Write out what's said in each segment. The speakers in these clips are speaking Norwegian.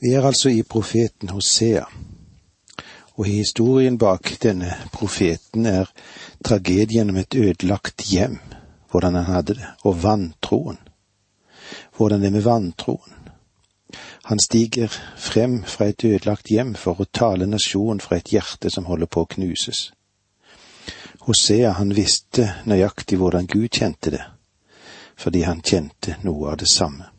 Vi er altså i profeten Hosea, og historien bak denne profeten er tragedien om et ødelagt hjem, hvordan han hadde det, og vantroen. Hvordan det er med vantroen. Han stiger frem fra et ødelagt hjem for å tale nasjonen fra et hjerte som holder på å knuses. Hosea, han visste nøyaktig hvordan Gud kjente det, fordi han kjente noe av det samme.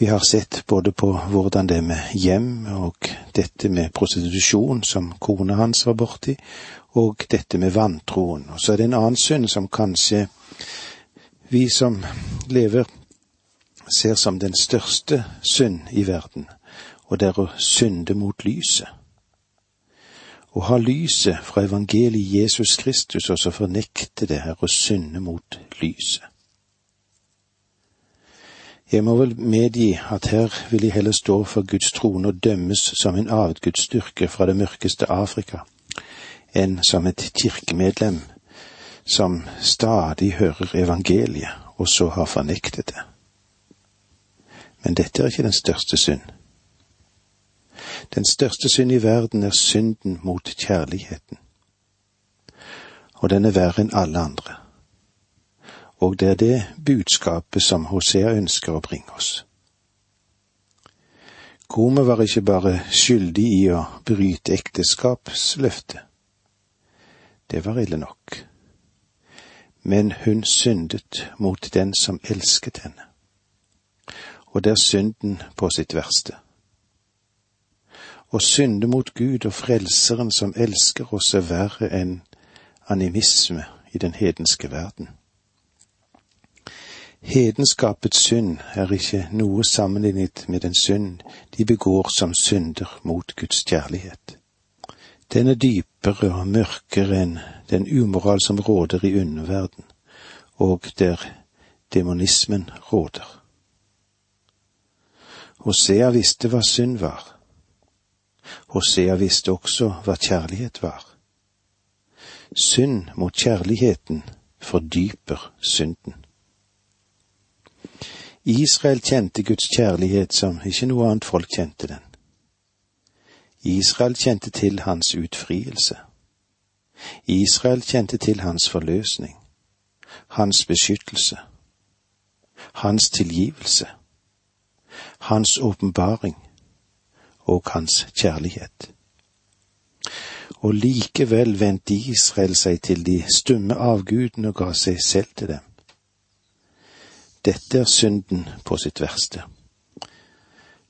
Vi har sett både på hvordan det med hjem og dette med prostitusjon som kona hans var borti, og dette med vantroen. Og så er det en annen synd som kanskje vi som lever ser som den største synd i verden, og det er å synde mot lyset. Å ha lyset fra evangeliet Jesus Kristus og så fornekte det her å synde mot lyset. Jeg må vel medgi at her vil jeg heller stå for Guds trone og dømmes som en avgudsdyrker fra det mørkeste Afrika, enn som et kirkemedlem som stadig hører evangeliet og så har fornektet det. Men dette er ikke den største synd. Den største synd i verden er synden mot kjærligheten. Og den er verre enn alle andre og det er det budskapet som Hosea ønsker å bringe oss. Gomer var ikke bare skyldig i å bryte ekteskapsløftet. Det var ille nok. Men hun syndet mot den som elsket henne. Og det er synden på sitt verste. Å synde mot Gud og Frelseren som elsker oss, er verre enn animisme i den hedenske verden. Hedenskapets synd er ikke noe sammenlignet med den synd de begår som synder mot Guds kjærlighet. Den er dypere og mørkere enn den umoral som råder i underverden, og der demonismen råder. Hosea visste hva synd var. Hosea visste også hva kjærlighet var. Synd mot kjærligheten fordyper synden. Israel kjente Guds kjærlighet som ikke noe annet folk kjente den. Israel kjente til hans utfrielse. Israel kjente til hans forløsning, hans beskyttelse, hans tilgivelse, hans åpenbaring og hans kjærlighet. Og likevel vendte Israel seg til de stumme avgudene og ga seg selv til dem. Dette er synden på sitt verste.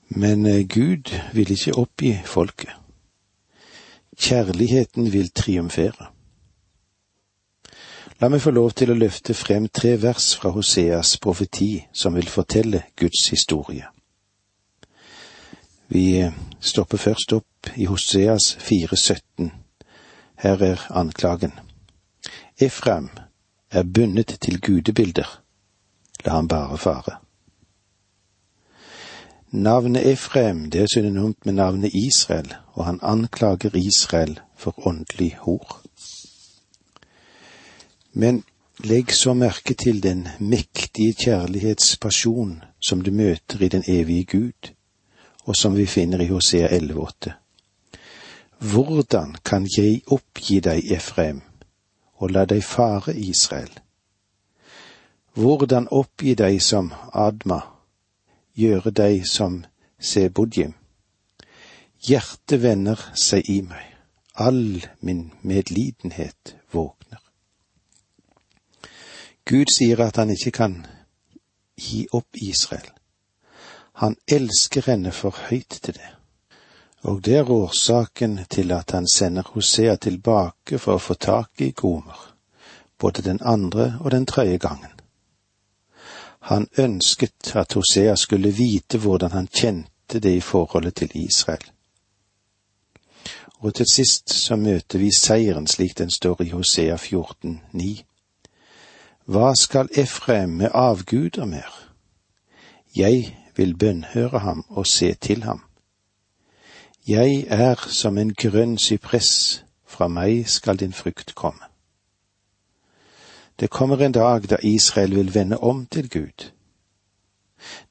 Men eh, Gud vil ikke oppgi folket. Kjærligheten vil triumfere. La meg få lov til å løfte frem tre vers fra Hoseas profeti som vil fortelle Guds historie. Vi eh, stopper først opp i Hoseas 4,17. Her er anklagen. Efraim er bundet til gudebilder la han bare fare. Navnet Efrem det er synonymt med navnet Israel, og han anklager Israel for åndelig hor. Men legg så merke til den mektige kjærlighetspasjon som du møter i den evige Gud, og som vi finner i Hosea 11,8. Hvordan kan jeg oppgi deg, Efrem, og la deg fare, Israel? Hvordan oppgi deg som Adma, gjøre deg som Sebudjim? Hjertet vender seg i meg, all min medlidenhet våkner. Gud sier at han ikke kan gi opp Israel. Han elsker henne for høyt til det. Og det er årsaken til at han sender Hosea tilbake for å få tak i Gomer, både den andre og den tredje gangen. Han ønsket at Hosea skulle vite hvordan han kjente det i forholdet til Israel. Og til sist så møter vi seieren slik den står i Hosea 14, 9. Hva skal Efraim med avguder mer? Jeg vil bønnhøre ham og se til ham. Jeg er som en grønn sypress, fra meg skal din frukt komme. Det kommer en dag da Israel vil vende om til Gud.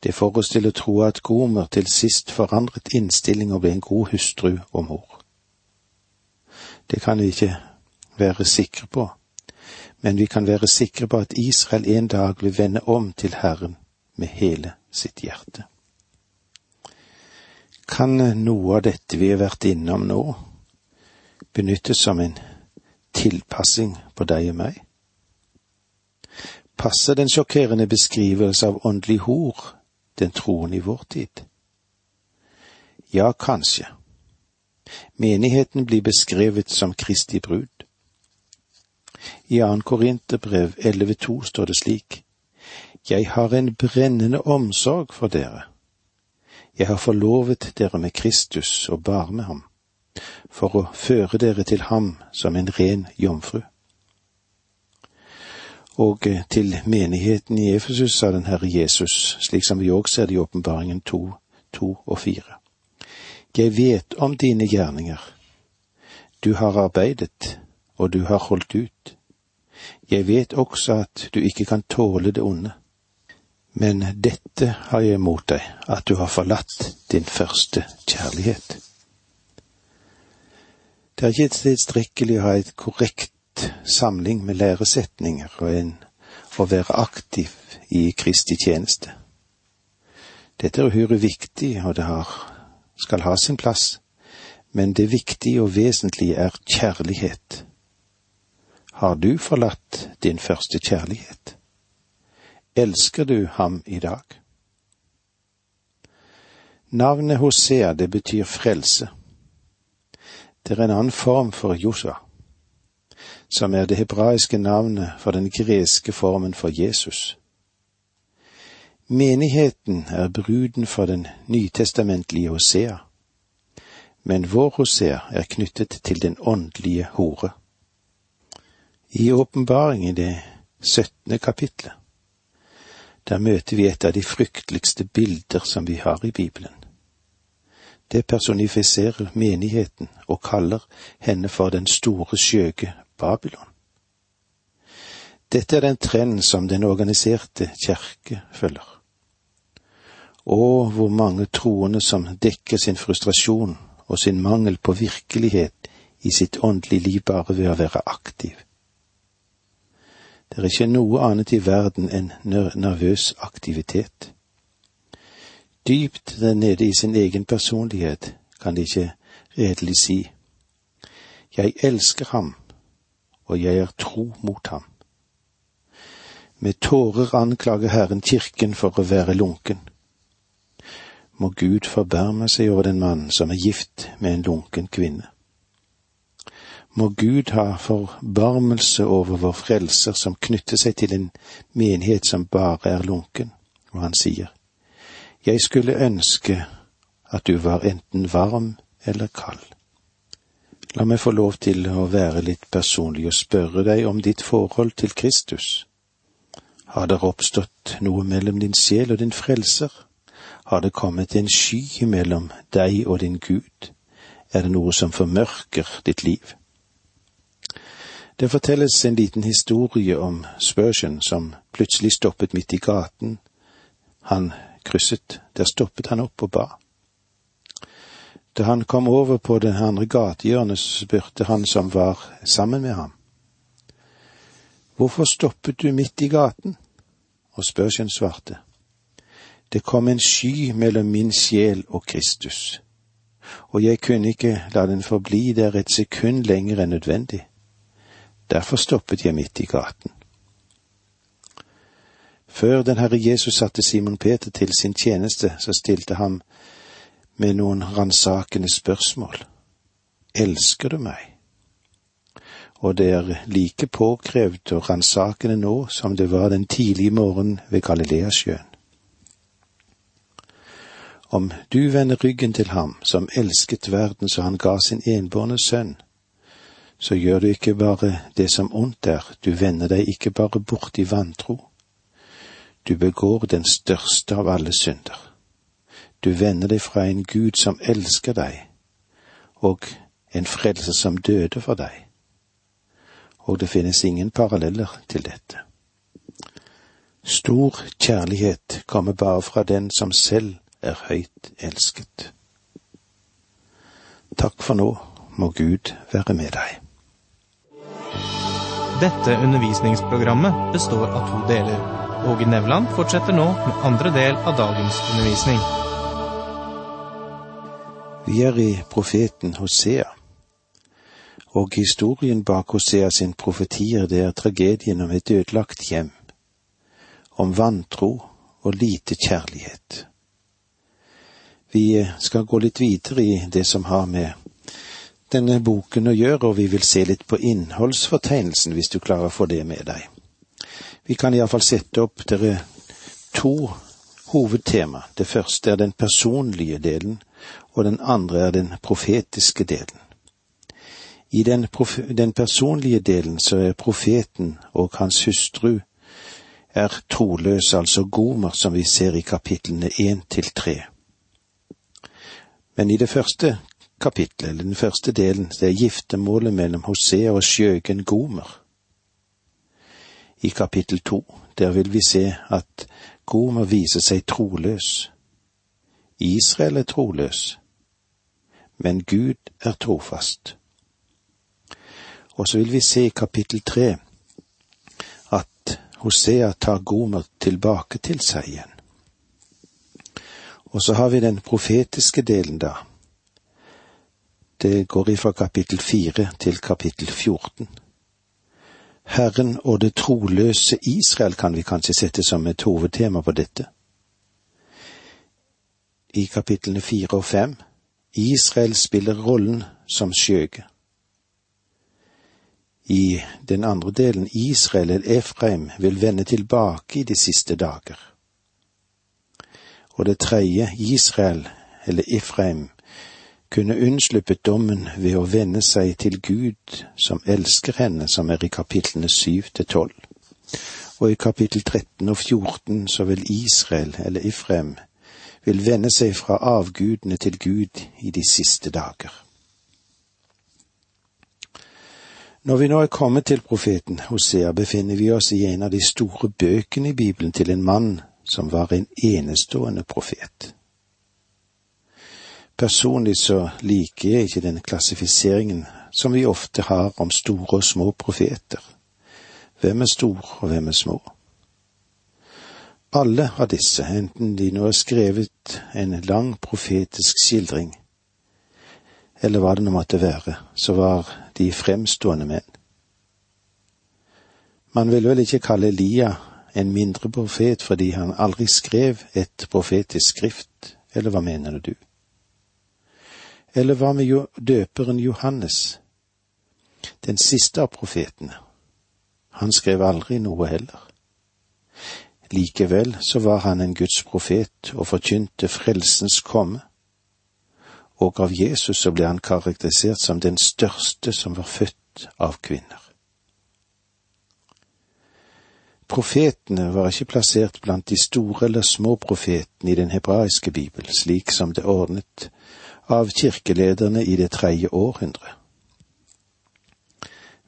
Det får oss til å tro at Gomer til sist forandret innstilling og ble en god hustru og mor. Det kan vi ikke være sikre på, men vi kan være sikre på at Israel en dag vil vende om til Herren med hele sitt hjerte. Kan noe av dette vi har vært innom nå, benyttes som en tilpassing på deg og meg? Passer den sjokkerende beskrivelse av åndelig hor den troende i vår tid? Ja, kanskje. Menigheten blir beskrevet som Kristi brud. I 2. Korinterbrev 11,2 står det slik:" Jeg har en brennende omsorg for dere. Jeg har forlovet dere med Kristus og bar med ham, for å føre dere til ham som en ren jomfru og eh, til menigheten i Efesus sa den Herre Jesus, slik som vi òg ser det i Åpenbaringen to, to og fire. Jeg vet om dine gjerninger. Du har arbeidet, og du har holdt ut. Jeg vet også at du ikke kan tåle det onde. Men dette har jeg mot deg, at du har forlatt din første kjærlighet. Det er ikke tilstrekkelig å ha et korrekt samling med læresetninger og en å være aktiv i Kristi tjeneste. Dette er uhyre viktig, og det har, skal ha sin plass, men det viktige og vesentlige er kjærlighet. Har du forlatt din første kjærlighet? Elsker du ham i dag? Navnet Hosea, det betyr frelse. Det er en annen form for Josua som er det hebraiske navnet for den greske formen for Jesus. Menigheten er bruden for den nytestamentlige Hosea, men vår Hosea er knyttet til den åndelige hore. I åpenbaring i det syttende kapitlet, der møter vi et av de frykteligste bilder som vi har i Bibelen. Det personifiserer menigheten og kaller henne for den store skjøge Babylon. Dette er den trend som den organiserte kirke følger. Og hvor mange troende som dekker sin frustrasjon og sin mangel på virkelighet i sitt åndelige liv bare ved å være aktiv. Det er ikke noe annet i verden enn nervøs aktivitet. Dypt der nede i sin egen personlighet kan de ikke redelig si Jeg elsker ham, og jeg er tro mot ham. Med tårer anklager Herren kirken for å være lunken. Må Gud forbarme seg over den mann som er gift med en lunken kvinne. Må Gud ha forbarmelse over vår frelser som knytter seg til en menighet som bare er lunken, og han sier, Jeg skulle ønske at du var enten varm eller kald. La meg få lov til å være litt personlig og spørre deg om ditt forhold til Kristus. Har det oppstått noe mellom din sjel og din frelser? Har det kommet en sky mellom deg og din Gud? Er det noe som formørker ditt liv? Det fortelles en liten historie om Spurgeon som plutselig stoppet midt i gaten. Han krysset, der stoppet han opp og ba. Da han kom over på det andre gatehjørnet, spurte han som var sammen med ham. Hvorfor stoppet du midt i gaten? Og spørsjen svarte. Det kom en sky mellom min sjel og Kristus, og jeg kunne ikke la den forbli der et sekund lenger enn nødvendig. Derfor stoppet jeg midt i gaten. Før den Herre Jesus satte Simon Peter til sin tjeneste, så stilte han med noen ransakende spørsmål. Elsker du meg? Og det er like påkrevd og ransakende nå som det var den tidlige morgenen ved Galileasjøen. Om du vender ryggen til ham som elsket verden så han ga sin enbårne sønn, så gjør du ikke bare det som ondt er, du vender deg ikke bare bort i vantro. Du begår den største av alle synder. Du vender deg fra en Gud som elsker deg, og en frelse som døde for deg. Og det finnes ingen paralleller til dette. Stor kjærlighet kommer bare fra den som selv er høyt elsket. Takk for nå, må Gud være med deg. Dette undervisningsprogrammet består av to deler. Åge Nevland fortsetter nå med andre del av dagens undervisning. Vi er i profeten Hosea, og historien bak Hosea sin profetier det er tragedien om et ødelagt hjem, om vantro og lite kjærlighet. Vi skal gå litt videre i det som har med denne boken å gjøre, og vi vil se litt på innholdsfortegnelsen, hvis du klarer å få det med deg. Vi kan iallfall sette opp dere to hovedtema. Det første er den personlige delen, og den andre er den profetiske delen. I den, den personlige delen så er profeten og hans hustru er troløse, altså gomer, som vi ser i kapitlene én til tre. Men i det første kapitlet, eller den første delen, det er giftermålet mellom Hosea og skjøgen Gomer. I kapittel to, der vil vi se at Gomer viser seg troløs. Israel er troløs, men Gud er trofast. Og så vil vi se i kapittel tre at Hosea tar Gomer tilbake til seg igjen. Og så har vi den profetiske delen, da. Det går ifra kapittel fire til kapittel 14. Herren og det troløse Israel kan vi kanskje sette som et hovedtema på dette. I kapitlene fire og fem Israel spiller rollen som skjøge. I den andre delen Israel eller Efraim vil vende tilbake i de siste dager og det tredje, Israel, eller Ifraim, kunne unnsluppet dommen ved å vende seg til Gud, som elsker henne, som er i kapitlene syv til tolv. Og i kapittel 13 og 14 så vil Israel, eller Ifrem, vil vende seg fra avgudene til Gud i de siste dager. Når vi nå er kommet til profeten Hosea, befinner vi oss i en av de store bøkene i Bibelen til en mann som var en enestående profet. Personlig så liker jeg ikke den klassifiseringen som vi ofte har om store og små profeter. Hvem er stor, og hvem er små? Alle av disse, enten de nå har skrevet en lang profetisk skildring, eller hva det nå måtte være, så var de fremstående menn. Man vil vel ikke kalle Elia en mindre profet fordi han aldri skrev et profetisk skrift, eller hva mener du? Eller hva med døperen Johannes, den siste av profetene? Han skrev aldri noe heller. Likevel så var han en Guds profet og forkynte frelsens komme, og av Jesus så ble han karakterisert som den største som var født av kvinner. Profetene var ikke plassert blant de store eller små profetene i den hebraiske bibel, slik som det ordnet av kirkelederne i det tredje århundre.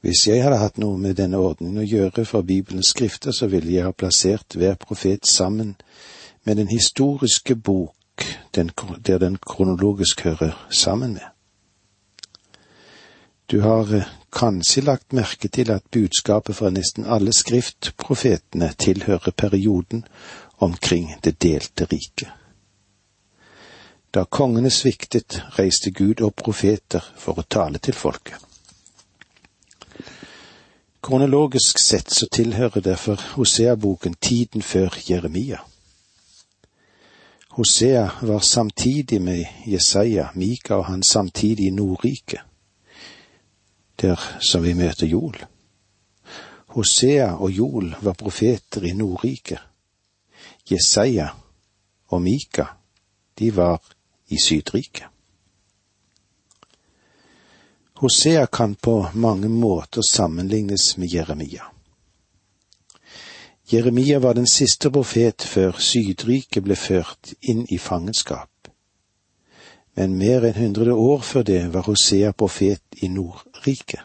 Hvis jeg hadde hatt noe med denne ordningen å gjøre for Bibelens skrifter, så ville jeg ha plassert hver profet sammen med den historiske bok den, der den kronologisk hører sammen med. Du har eh, kanskje lagt merke til at budskapet fra nesten alle skriftprofetene tilhører perioden omkring det delte riket. Da kongene sviktet, reiste Gud opp profeter for å tale til folket. Kronologisk sett så tilhører derfor Hosea-boken tiden før Jeremia. Hosea var samtidig med Jesaja, Mika og han samtidig i Nordriket der som vi møter Jol. Hosea og Jol var profeter i Nordriket. Jesaja og Mika, de var i Sydriket. Hosea kan på mange måter sammenlignes med Jeremia. Jeremia var den siste profet før Sydriket ble ført inn i fangenskap men mer enn hundre år før det var Hosea profet i Nordriket.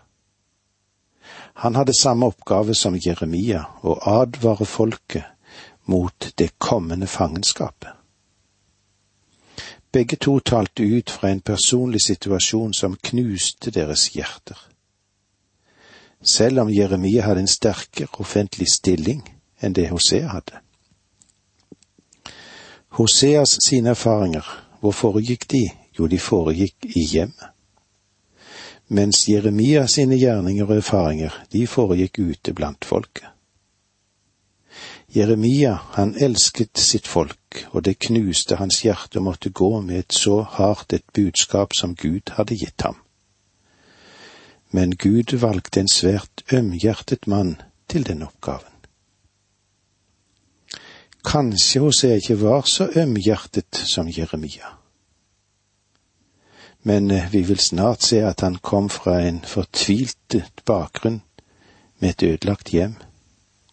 Han hadde samme oppgave som Jeremia, å advare folket mot det kommende fangenskapet. Begge to talte ut fra en personlig situasjon som knuste deres hjerter. Selv om Jeremia hadde en sterkere offentlig stilling enn det Hosea hadde. Hoseas sine erfaringer, hvor foregikk de? Jo, de foregikk i hjemmet. Mens Jeremia sine gjerninger og erfaringer, de foregikk ute blant folket. Jeremia, han elsket sitt folk, og det knuste hans hjerte å måtte gå med et så hardt et budskap som Gud hadde gitt ham. Men Gud valgte en svært ømhjertet mann til den oppgaven. Kanskje Hosea ikke var så ømhjertet som Jeremia. Men eh, vi vil snart se at han kom fra en fortviltet bakgrunn med et ødelagt hjem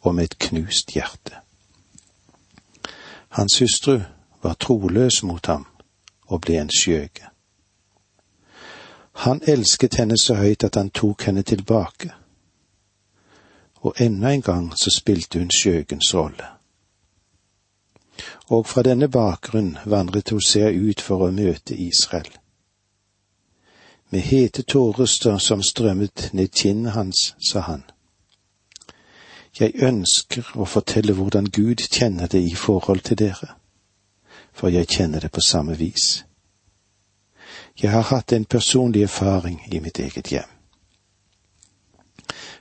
og med et knust hjerte. Hans hustru var troløs mot ham og ble en skjøge. Han elsket henne så høyt at han tok henne tilbake, og enda en gang så spilte hun skjøgens rolle. Og fra denne bakgrunn vandret Hosea ut for å møte Israel. Med hete tårer som strømmet ned kinnet hans, sa han. Jeg ønsker å fortelle hvordan Gud kjenner det i forhold til dere, for jeg kjenner det på samme vis. Jeg har hatt en personlig erfaring i mitt eget hjem.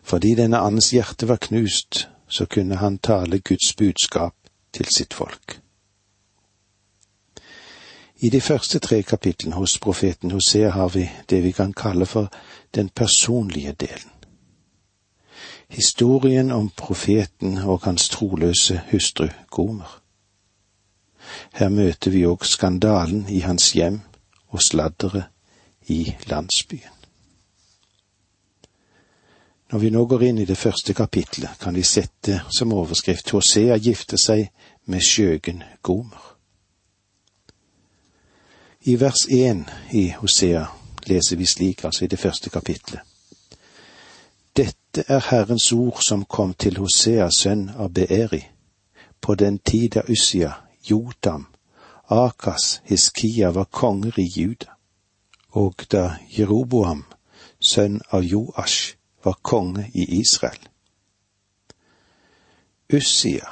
Fordi denne andens hjerte var knust, så kunne han tale Guds budskap til sitt folk. I de første tre kapitlene hos profeten Hosea har vi det vi kan kalle for den personlige delen historien om profeten og hans troløse hustru Gomer. Her møter vi òg skandalen i hans hjem og sladderet i landsbyen. Når vi nå går inn i det første kapitlet, kan vi sette som overskrift Hosea gifter seg med skjøgen Gomer. I vers én i Hosea leser vi slik, altså i det første kapitlet. Dette er Herrens ord som kom til Hosea, sønn av Beeri, på den tid da Ussia, Jotam, Akas, Hiskia var konger i Juda, og da Jeroboam, sønn av Joash, var konge i Israel. Ussia,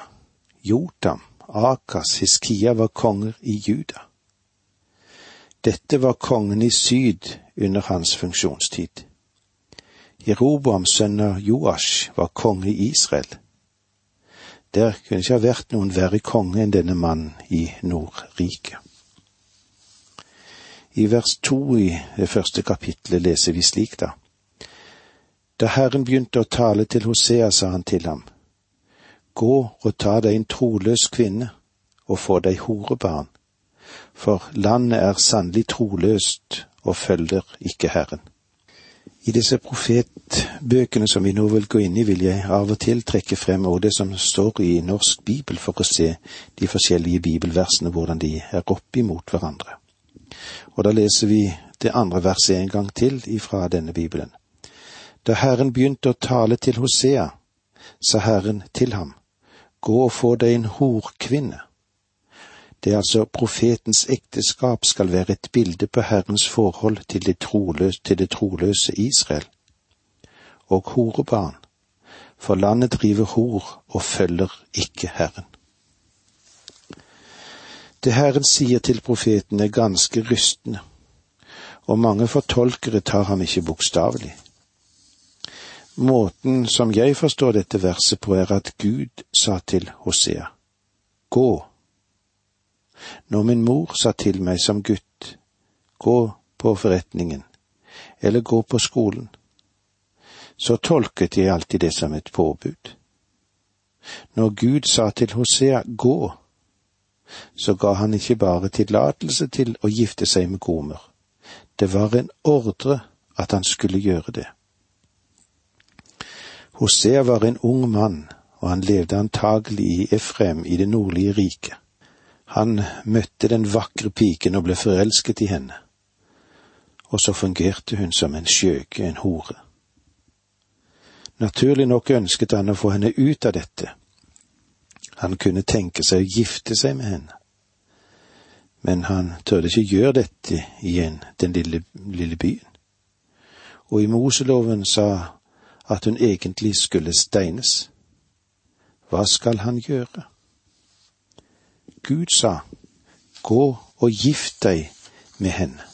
Jotam, Akas, Hiskia var konger i Juda. Dette var kongen i syd under hans funksjonstid. Jeroboams sønner Joash var konge i Israel. Der kunne ikke ha vært noen verre konge enn denne mannen i Nordriket. I vers to i det første kapitlet leser vi slik, da. Da Herren begynte å tale til Hosea, sa han til ham, Gå og ta deg en troløs kvinne og få deg horebarn, for landet er sannelig troløst og følger ikke Herren. I disse profetbøkene som vi nå vil gå inn i, vil jeg av og til trekke frem også det som står i norsk bibel, for å se de forskjellige bibelversene, hvordan de er opp imot hverandre. Og da leser vi det andre verset en gang til ifra denne bibelen. Da Herren begynte å tale til Hosea, sa Herren til ham, Gå og få deg en horkvinne det er altså profetens ekteskap skal være et bilde på Herrens forhold til det troløse, til det troløse Israel. Og horebarn, for landet driver hor og følger ikke Herren. Det Herren sier til profeten er ganske rystende, og mange fortolkere tar ham ikke bokstavelig. Måten som jeg forstår dette verset på, er at Gud sa til Hosea, gå når min mor sa til meg som gutt, gå på forretningen, eller gå på skolen, så tolket jeg alltid det som et påbud. Når Gud sa til Hosea gå, så ga han ikke bare tillatelse til å gifte seg med Gomer, det var en ordre at han skulle gjøre det. Hosea var en ung mann, og han levde antagelig i Efrem i det nordlige riket. Han møtte den vakre piken og ble forelsket i henne, og så fungerte hun som en skjøge, en hore. Naturlig nok ønsket han å få henne ut av dette. Han kunne tenke seg å gifte seg med henne. Men han tørde ikke gjøre dette i den lille, lille byen. Og i Moseloven sa at hun egentlig skulle steines. Hva skal han gjøre? Gud sa, gå og gift deg med henne.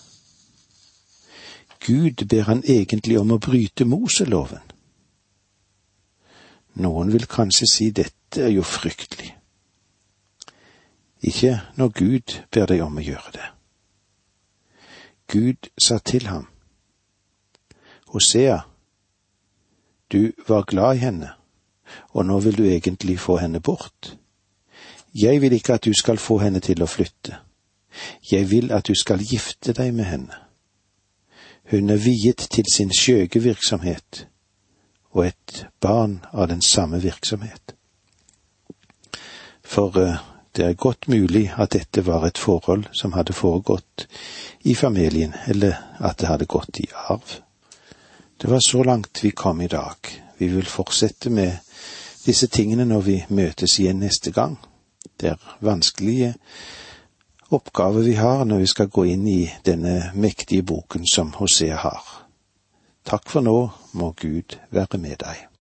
Gud ber han egentlig om å bryte Moseloven. Noen vil kanskje si dette er jo fryktelig. Ikke når Gud ber deg om å gjøre det. Gud sa til ham, Hosea, du var glad i henne, og nå vil du egentlig få henne bort. Jeg vil ikke at du skal få henne til å flytte. Jeg vil at du skal gifte deg med henne. Hun er viet til sin skjøge virksomhet og et barn av den samme virksomhet. For uh, det er godt mulig at dette var et forhold som hadde foregått i familien, eller at det hadde gått i arv. Det var så langt vi kom i dag. Vi vil fortsette med disse tingene når vi møtes igjen neste gang. Det er vanskelige oppgaver vi har når vi skal gå inn i denne mektige boken som Hosea har. Takk for nå, må Gud være med deg.